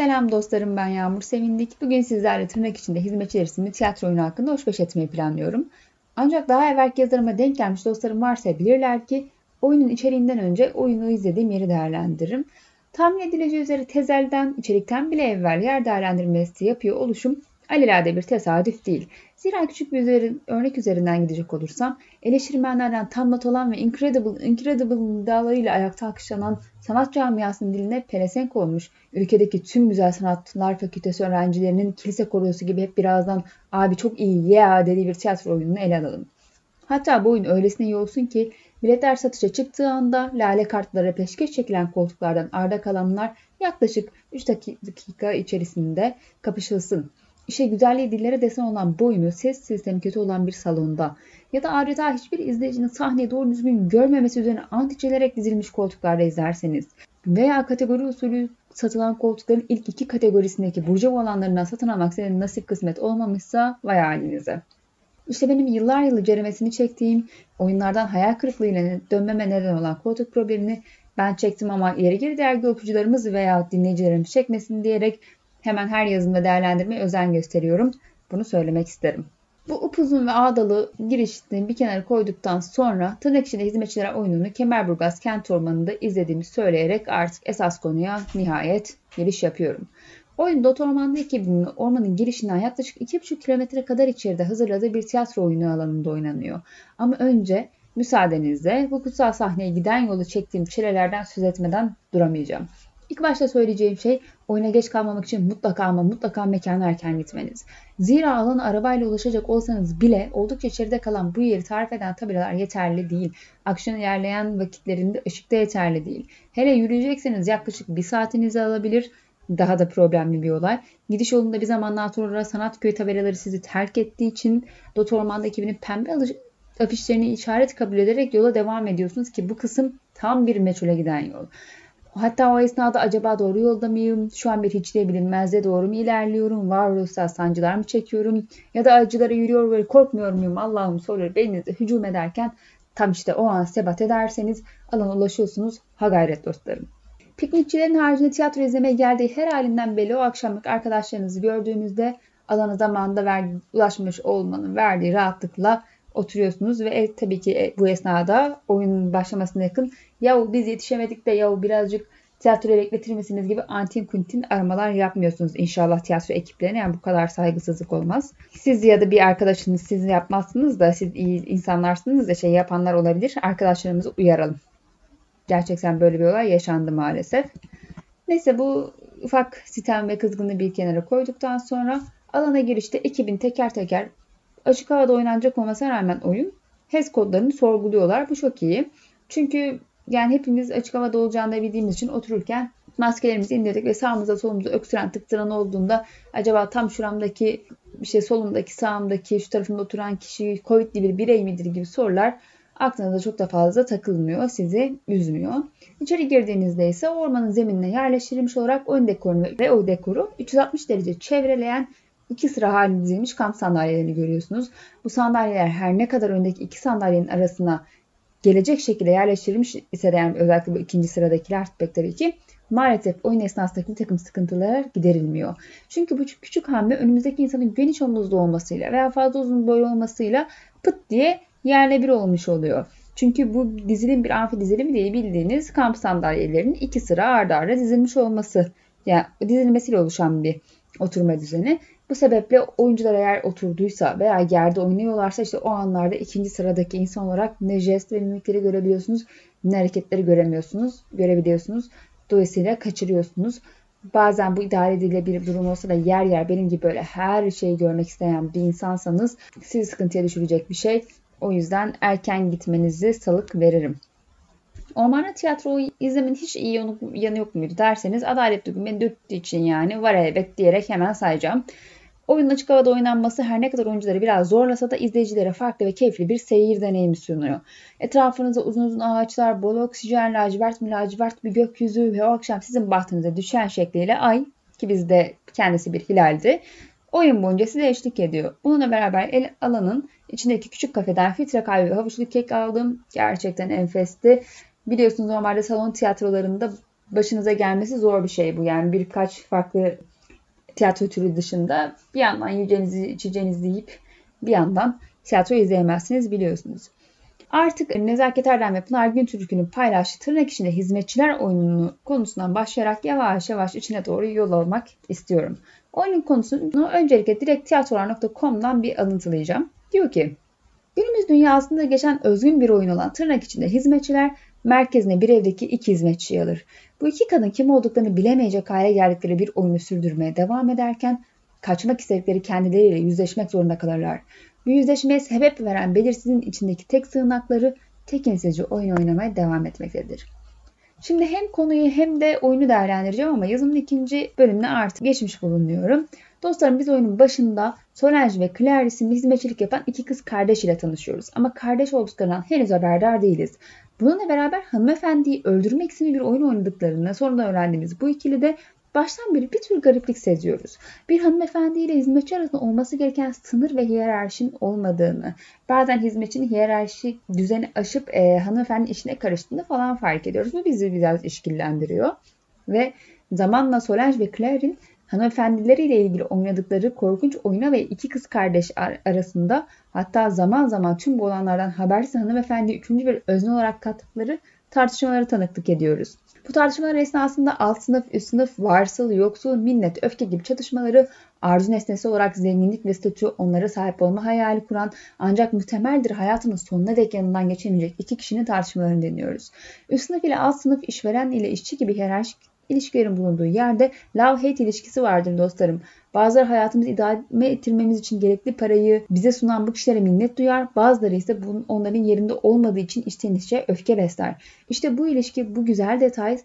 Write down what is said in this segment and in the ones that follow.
Selam dostlarım ben Yağmur Sevindik. Bugün sizlerle tırnak içinde hizmetçiler isimli tiyatro oyunu hakkında hoşbeş etmeyi planlıyorum. Ancak daha evvelki yazarıma denk gelmiş dostlarım varsa bilirler ki oyunun içeriğinden önce oyunu izlediğim yeri değerlendiririm. Tahmin edileceği üzere tezelden, içerikten bile evvel yer değerlendirmesi yapıyor oluşum alelade bir tesadüf değil. Zira küçük bir üzerin, örnek üzerinden gidecek olursam, eleştirmenlerden tam not olan ve Incredible, Incredible iddialarıyla ayakta alkışlanan sanat camiasının diline pelesenk olmuş, ülkedeki tüm güzel sanatlar fakültesi öğrencilerinin kilise korosu gibi hep birazdan abi çok iyi yeah dediği bir tiyatro oyununu ele alalım. Hatta bu oyun öylesine iyi olsun ki biletler satışa çıktığı anda lale kartlara peşkeş çekilen koltuklardan arda kalanlar yaklaşık 3 dakika içerisinde kapışılsın. İşe güzelliği dillere desen olan bu oyunu ses sistemi kötü olan bir salonda ya da adeta hiçbir izleyicinin sahneyi doğru düzgün görmemesi üzerine antiçelerek dizilmiş koltuklarda izlerseniz veya kategori usulü satılan koltukların ilk iki kategorisindeki burcu olanlarından satın almak senin nasip kısmet olmamışsa vay halinize. İşte benim yıllar yılı ceremesini çektiğim oyunlardan hayal kırıklığıyla dönmeme neden olan koltuk problemini ben çektim ama ileri geri dergi okuyucularımız veya dinleyicilerimiz çekmesin diyerek hemen her yazımda değerlendirmeye özen gösteriyorum. Bunu söylemek isterim. Bu upuzun ve ağdalı girişini bir kenara koyduktan sonra tırnak içinde hizmetçiler oyununu Kemerburgaz kent ormanında izlediğimi söyleyerek artık esas konuya nihayet giriş yapıyorum. Oyun Dot Orman'da ekibinin ormanın girişinden yaklaşık 2,5 kilometre kadar içeride hazırladığı bir tiyatro oyunu alanında oynanıyor. Ama önce müsaadenizle bu kutsal sahneye giden yolu çektiğim çilelerden söz etmeden duramayacağım. İlk başta söyleyeceğim şey oyuna geç kalmamak için mutlaka ama mutlaka mekana erken gitmeniz. Zira alana arabayla ulaşacak olsanız bile oldukça içeride kalan bu yeri tarif eden tabelalar yeterli değil. Akşam ilerleyen vakitlerinde ışık da yeterli değil. Hele yürüyecekseniz yaklaşık bir saatinizi alabilir. Daha da problemli bir olay. Gidiş yolunda bir zamanlar sonra Sanatköy tabelaları sizi terk ettiği için Dot Orman'da ekibinin pembe afişlerini işaret kabul ederek yola devam ediyorsunuz ki bu kısım tam bir meçhule giden yol. Hatta o esnada acaba doğru yolda mıyım? Şu an bir hiçliğe bilinmezde doğru mu ilerliyorum? Varoluşsal sancılar mı çekiyorum? Ya da acılara yürüyor ve korkmuyor muyum? Allah'ım soruyor beyninize hücum ederken tam işte o an sebat ederseniz alana ulaşıyorsunuz. Ha gayret dostlarım. Piknikçilerin haricinde tiyatro izlemeye geldiği her halinden belli o akşamlık arkadaşlarınızı gördüğünüzde alana zamanında ver, ulaşmış olmanın verdiği rahatlıkla oturuyorsunuz ve e, tabii ki e, bu esnada oyunun başlamasına yakın yahu biz yetişemedik de yahu birazcık tiyatroya bekletir misiniz gibi antin kuntin aramalar yapmıyorsunuz inşallah tiyatro ekiplerine. Yani bu kadar saygısızlık olmaz. Siz ya da bir arkadaşınız siz yapmazsınız da siz iyi insanlarsınız da şey yapanlar olabilir. Arkadaşlarımızı uyaralım. Gerçekten böyle bir olay yaşandı maalesef. Neyse bu ufak sitem ve kızgınlığı bir kenara koyduktan sonra alana girişte ekibin teker teker açık havada oynanacak olmasına rağmen oyun HES kodlarını sorguluyorlar. Bu çok iyi. Çünkü yani hepimiz açık havada olacağını da bildiğimiz için otururken maskelerimizi indirdik ve sağımıza solumuza öksüren tıktıran olduğunda acaba tam şuramdaki işte solumdaki sağımdaki şu tarafında oturan kişi Covid'li bir birey midir gibi sorular aklınıza çok da fazla takılmıyor, sizi üzmüyor. İçeri girdiğinizde ise ormanın zeminine yerleştirilmiş olarak ön dekorunu ve o dekoru 360 derece çevreleyen iki sıra halinde dizilmiş kamp sandalyelerini görüyorsunuz. Bu sandalyeler her ne kadar öndeki iki sandalyenin arasına gelecek şekilde yerleştirilmiş ise de yani özellikle bu ikinci sıradakiler pek tabii ki maalesef oyun esnasındaki takım sıkıntılar giderilmiyor. Çünkü bu küçük hamle önümüzdeki insanın geniş omuzlu olmasıyla veya fazla uzun boylu olmasıyla pıt diye yerle bir olmuş oluyor. Çünkü bu dizilim bir amfi dizilimi diye bildiğiniz kamp sandalyelerinin iki sıra ardarda arda dizilmiş olması. Yani dizilmesiyle oluşan bir oturma düzeni. Bu sebeple oyuncular eğer oturduysa veya yerde oynuyorlarsa işte o anlarda ikinci sıradaki insan olarak ne jest ve mimikleri görebiliyorsunuz ne hareketleri göremiyorsunuz, görebiliyorsunuz. Dolayısıyla kaçırıyorsunuz. Bazen bu idare edilebilir bir durum olsa da yer yer benim gibi böyle her şeyi görmek isteyen bir insansanız sizi sıkıntıya düşürecek bir şey. O yüzden erken gitmenizi salık veririm. Ormanda tiyatroyu izlemenin hiç iyi yanı yok muydu derseniz adalet duygum beni dürttüğü için yani var elbet diyerek hemen sayacağım. Oyunun açık havada oynanması her ne kadar oyuncuları biraz zorlasa da izleyicilere farklı ve keyifli bir seyir deneyimi sunuyor. Etrafınızda uzun uzun ağaçlar, bol oksijen, lacivert mi lacivert bir gökyüzü ve o akşam sizin bahtınıza düşen şekliyle ay ki bizde kendisi bir hilaldi. Oyun boyunca size eşlik ediyor. Bununla beraber el alanın içindeki küçük kafeden filtre kahve ve havuçlu kek aldım. Gerçekten enfesti. Biliyorsunuz normalde salon tiyatrolarında başınıza gelmesi zor bir şey bu. Yani birkaç farklı tiyatro türü dışında bir yandan yiyeceğinizi içeceğinizi yiyip bir yandan tiyatro izleyemezsiniz biliyorsunuz. Artık Nezaket Erdem ve Pınar Güntürk'ün paylaştığı tırnak içinde hizmetçiler oyununu konusundan başlayarak yavaş yavaş içine doğru yol almak istiyorum. Oyunun konusunu öncelikle direkt tiyatrolar.com'dan bir alıntılayacağım. Diyor ki, günümüz dünyasında geçen özgün bir oyun olan tırnak içinde hizmetçiler merkezine bir evdeki iki hizmetçi alır. Bu iki kadın kim olduklarını bilemeyecek hale geldikleri bir oyunu sürdürmeye devam ederken kaçmak istedikleri kendileriyle yüzleşmek zorunda kalırlar. Bu yüzleşmeye sebep veren belirsizin içindeki tek sığınakları tekinsizce oyun oynamaya devam etmektedir. Şimdi hem konuyu hem de oyunu değerlendireceğim ama yazımın ikinci bölümüne artık geçmiş bulunuyorum. Dostlarım biz oyunun başında Solange ve Claire hizmetçilik yapan iki kız kardeş ile tanışıyoruz. Ama kardeş olduklarından henüz haberdar değiliz. Bununla beraber hanımefendiyi öldürmek isimli bir oyun oynadıklarını sonradan öğrendiğimiz bu ikili de baştan beri bir tür gariplik seziyoruz. Bir hanımefendi ile hizmetçi arasında olması gereken sınır ve hiyerarşinin olmadığını, bazen hizmetçinin hiyerarşi düzeni aşıp e, hanımefendi işine karıştığını falan fark ediyoruz. Bu bizi biraz işkillendiriyor. Ve zamanla Solange ve Claire'in hanımefendileriyle ilgili oynadıkları korkunç oyuna ve iki kız kardeş arasında hatta zaman zaman tüm bu olanlardan habersiz hanımefendi üçüncü bir özne olarak kattıkları tartışmaları tanıklık ediyoruz. Bu tartışmalar esnasında alt sınıf, üst sınıf, varsıl, yoksul, minnet, öfke gibi çatışmaları arzu nesnesi olarak zenginlik ve statü onlara sahip olma hayali kuran ancak muhtemeldir hayatının sonuna dek yanından geçemeyecek iki kişinin tartışmalarını deniyoruz. Üst sınıf ile alt sınıf, işveren ile işçi gibi hiyerarşik ilişkilerin bulunduğu yerde love-hate ilişkisi vardır dostlarım. Bazıları hayatımızı idame ettirmemiz için gerekli parayı bize sunan bu kişilere minnet duyar. Bazıları ise bunun onların yerinde olmadığı için içten içe öfke besler. İşte bu ilişki, bu güzel detay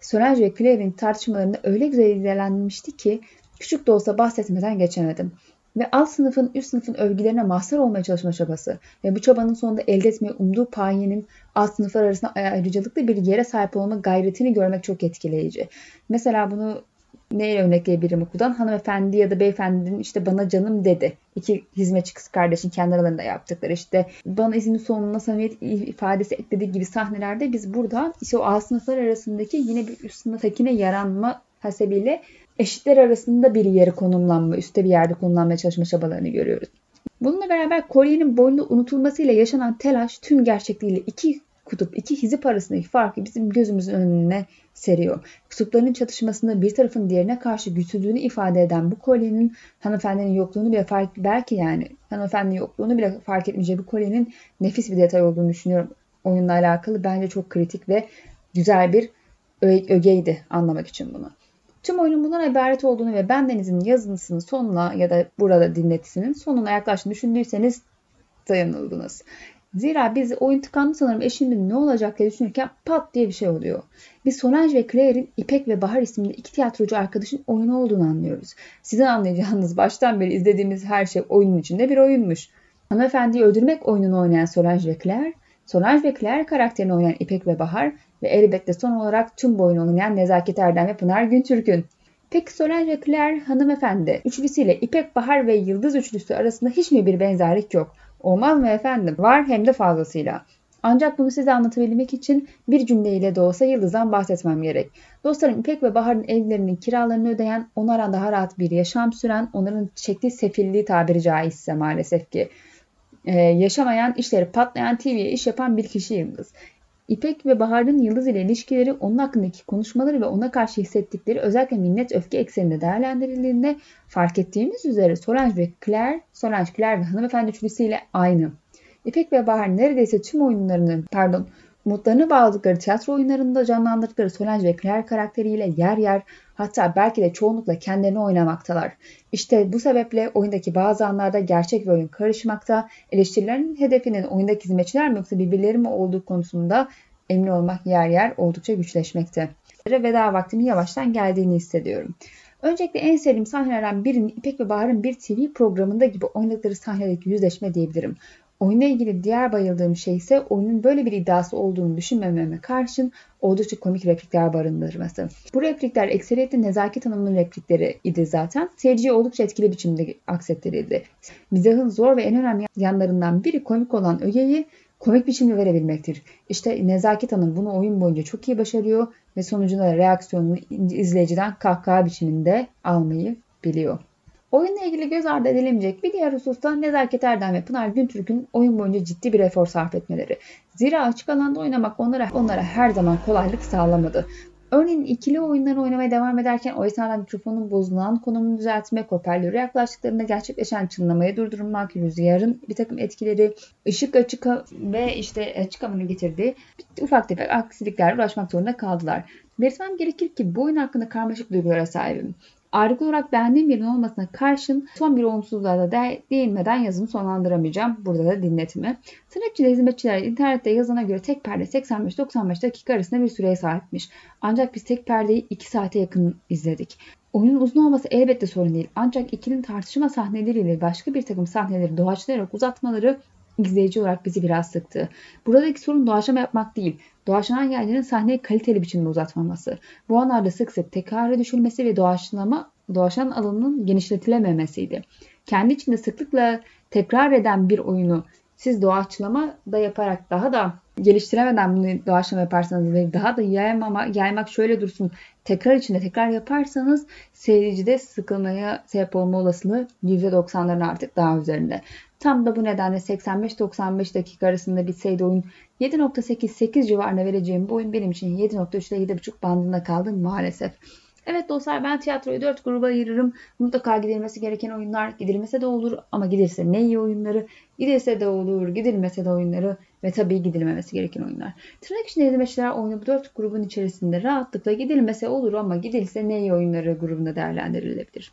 Solange ve Claire'in tartışmalarında öyle güzel ilerlenmişti ki küçük de olsa bahsetmeden geçemedim ve alt sınıfın üst sınıfın övgülerine mahsur olmaya çalışma çabası ve bu çabanın sonunda elde etmeyi umduğu payenin alt sınıflar arasında ayrıcalıklı bir yere sahip olma gayretini görmek çok etkileyici. Mesela bunu neyle örnekleyebilirim okuldan? Hanımefendi ya da beyefendinin işte bana canım dedi. İki hizmetçi kız kardeşin kendi aralarında yaptıkları işte bana ismin sonuna samimiyet ifadesi eklediği gibi sahnelerde biz burada işte o alt sınıflar arasındaki yine bir üst sınıftakine yaranma hasebiyle eşitler arasında bir yere konumlanma, üstte bir yerde konumlanmaya çalışma çabalarını görüyoruz. Bununla beraber Kore'nin boynu unutulmasıyla yaşanan telaş tüm gerçekliğiyle iki kutup, iki hizip arasındaki farkı bizim gözümüzün önüne seriyor. Kutupların çatışmasında bir tarafın diğerine karşı güçlülüğünü ifade eden bu kolyenin hanımefendinin yokluğunu bile fark belki yani hanımefendinin yokluğunu bile fark etmeyeceği bu kolyenin nefis bir detay olduğunu düşünüyorum. Oyunla alakalı bence çok kritik ve güzel bir ögeydi anlamak için bunu. Tüm oyunun bundan ibaret olduğunu ve bendenizin yazısının sonuna ya da burada dinletisinin sonuna yaklaştığını düşündüyseniz dayanıldınız. Zira biz oyun tıkandı sanırım eşimin ne olacak diye düşünürken pat diye bir şey oluyor. Biz Solange ve Claire'in İpek ve Bahar isimli iki tiyatrocu arkadaşın oyunu olduğunu anlıyoruz. Sizin anlayacağınız baştan beri izlediğimiz her şey oyunun içinde bir oyunmuş. Hanımefendiyi öldürmek oyununu oynayan Solange ve Claire, Solange ve Claire karakterini oynayan İpek ve Bahar ve elbette son olarak tüm boyunu oynayan Nezaket Erdem ve Pınar Güntürk'ün. Peki ve Claire hanımefendi üçlüsüyle İpek Bahar ve Yıldız üçlüsü arasında hiç mi bir benzerlik yok? Olmaz mı efendim? Var hem de fazlasıyla. Ancak bunu size anlatabilmek için bir cümleyle de olsa Yıldız'dan bahsetmem gerek. Dostlarım İpek ve Bahar'ın evlerinin kiralarını ödeyen, onlara daha rahat bir yaşam süren, onların çektiği sefilliği tabiri caizse maalesef ki ee, yaşamayan, işleri patlayan, TV'ye iş yapan bir kişi Yıldız. İpek ve Bahar'ın Yıldız ile ilişkileri, onun hakkındaki konuşmaları ve ona karşı hissettikleri özellikle minnet öfke ekseninde değerlendirildiğinde fark ettiğimiz üzere Solange ve Claire, Solange, Claire ve hanımefendi üçlüsüyle aynı. İpek ve Bahar neredeyse tüm oyunlarını, pardon, umutlarını bağladıkları tiyatro oyunlarında canlandırdıkları Solange ve Claire karakteriyle yer yer hatta belki de çoğunlukla kendilerini oynamaktalar. İşte bu sebeple oyundaki bazı anlarda gerçek ve oyun karışmakta, eleştirilerin hedefinin oyundaki hizmetçiler mi yoksa birbirleri mi olduğu konusunda emin olmak yer yer oldukça güçleşmekte. Veda vaktimin yavaştan geldiğini hissediyorum. Öncelikle en sevdiğim sahnelerden birinin İpek ve Bahar'ın bir TV programında gibi oynadıkları sahnedeki yüzleşme diyebilirim. Oyunla ilgili diğer bayıldığım şey ise oyunun böyle bir iddiası olduğunu düşünmememe karşın oldukça komik replikler barındırması. Bu replikler ekseriyetle Nezaket Hanım'ın replikleri idi zaten. Seyirciye oldukça etkili biçimde aksettirildi. Mizahın zor ve en önemli yanlarından biri komik olan ögeyi komik biçimde verebilmektir. İşte Nezaket Hanım bunu oyun boyunca çok iyi başarıyor ve sonucunda reaksiyonunu izleyiciden kahkaha biçiminde almayı biliyor. Oyunla ilgili göz ardı edilemeyecek bir diğer hususta Nezaket Erdem ve Pınar Güntürk'ün oyun boyunca ciddi bir efor sarf etmeleri. Zira açık alanda oynamak onlara, onlara her zaman kolaylık sağlamadı. Örneğin ikili oyunları oynamaya devam ederken o esnada mikrofonun bozulan konumunu düzeltmek, hoparlöre yaklaştıklarında gerçekleşen çınlamayı durdurmak, rüzgarın bir takım etkileri, ışık açık ve işte açık havanın getirdiği ufak tefek aksiliklerle uğraşmak zorunda kaldılar. Belirtmem gerekir ki bu oyun hakkında karmaşık duygulara sahibim. Ağırlıklı olarak beğendiğim birinin olmasına karşın son bir olumsuzluğa da değinmeden yazımı sonlandıramayacağım. Burada da dinletimi. Sanatçı ve hizmetçiler internette yazana göre tek perde 85-95 dakika arasında bir süreye sahipmiş. Ancak biz tek perdeyi 2 saate yakın izledik. Oyunun uzun olması elbette sorun değil. Ancak ikilinin tartışma sahneleriyle başka bir takım sahneleri doğaçlayarak uzatmaları izleyici olarak bizi biraz sıktı. Buradaki sorun doğaçlama yapmak değil. Doğaçlanan yerlerin sahneyi kaliteli biçimde uzatmaması. Bu anlarda sık sık tekrara düşülmesi ve doğaçlama, doğaçlanan alanının genişletilememesiydi. Kendi içinde sıklıkla tekrar eden bir oyunu siz doğaçlama da yaparak daha da geliştiremeden bunu doğaçlama yaparsanız ve daha da yaymama, yaymak şöyle dursun tekrar içinde tekrar yaparsanız seyircide sıkılmaya sebep olma olasılığı %90'ların artık daha üzerinde. Tam da bu nedenle 85-95 dakika arasında bitseydi oyun 7.8-8 civarına vereceğim bu oyun benim için 7.3 ile 7.5 bandında kaldı maalesef. Evet dostlar ben tiyatroyu 4 gruba ayırırım. Mutlaka gidilmesi gereken oyunlar gidilmese de olur ama gidilse ne iyi oyunları, gidilse de olur, gidilmese de oyunları ve tabii gidilmemesi gereken oyunlar. Tırnak içinde hizmetçiler oyunu bu 4 grubun içerisinde rahatlıkla gidilmese olur ama gidilse ne iyi oyunları grubunda değerlendirilebilir.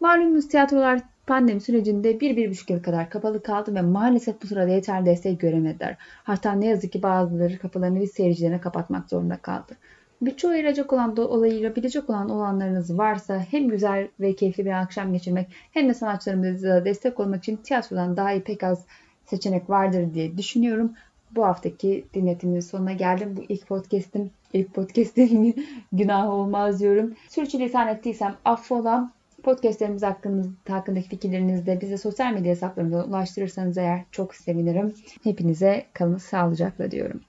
Malumunuz tiyatrolar pandemi sürecinde bir bir buçuk yıl kadar kapalı kaldı ve maalesef bu sırada yeterli destek göremediler. Hatta ne yazık ki bazıları kapılarını biz seyircilerine kapatmak zorunda kaldı. Birçoğu ayıracak olan, olayırabilecek olan olanlarınız varsa hem güzel ve keyifli bir akşam geçirmek hem de sanatçılarımıza destek olmak için tiyatrodan daha iyi pek az seçenek vardır diye düşünüyorum. Bu haftaki dinletimin sonuna geldim. Bu ilk podcast'im, ilk podcast'im günah olmaz diyorum. Sürçülisan ettiysem affola. Podcastlerimiz hakkında, hakkındaki fikirlerinizi de bize sosyal medya hesaplarımıza ulaştırırsanız eğer çok sevinirim. Hepinize kalın sağlıcakla diyorum.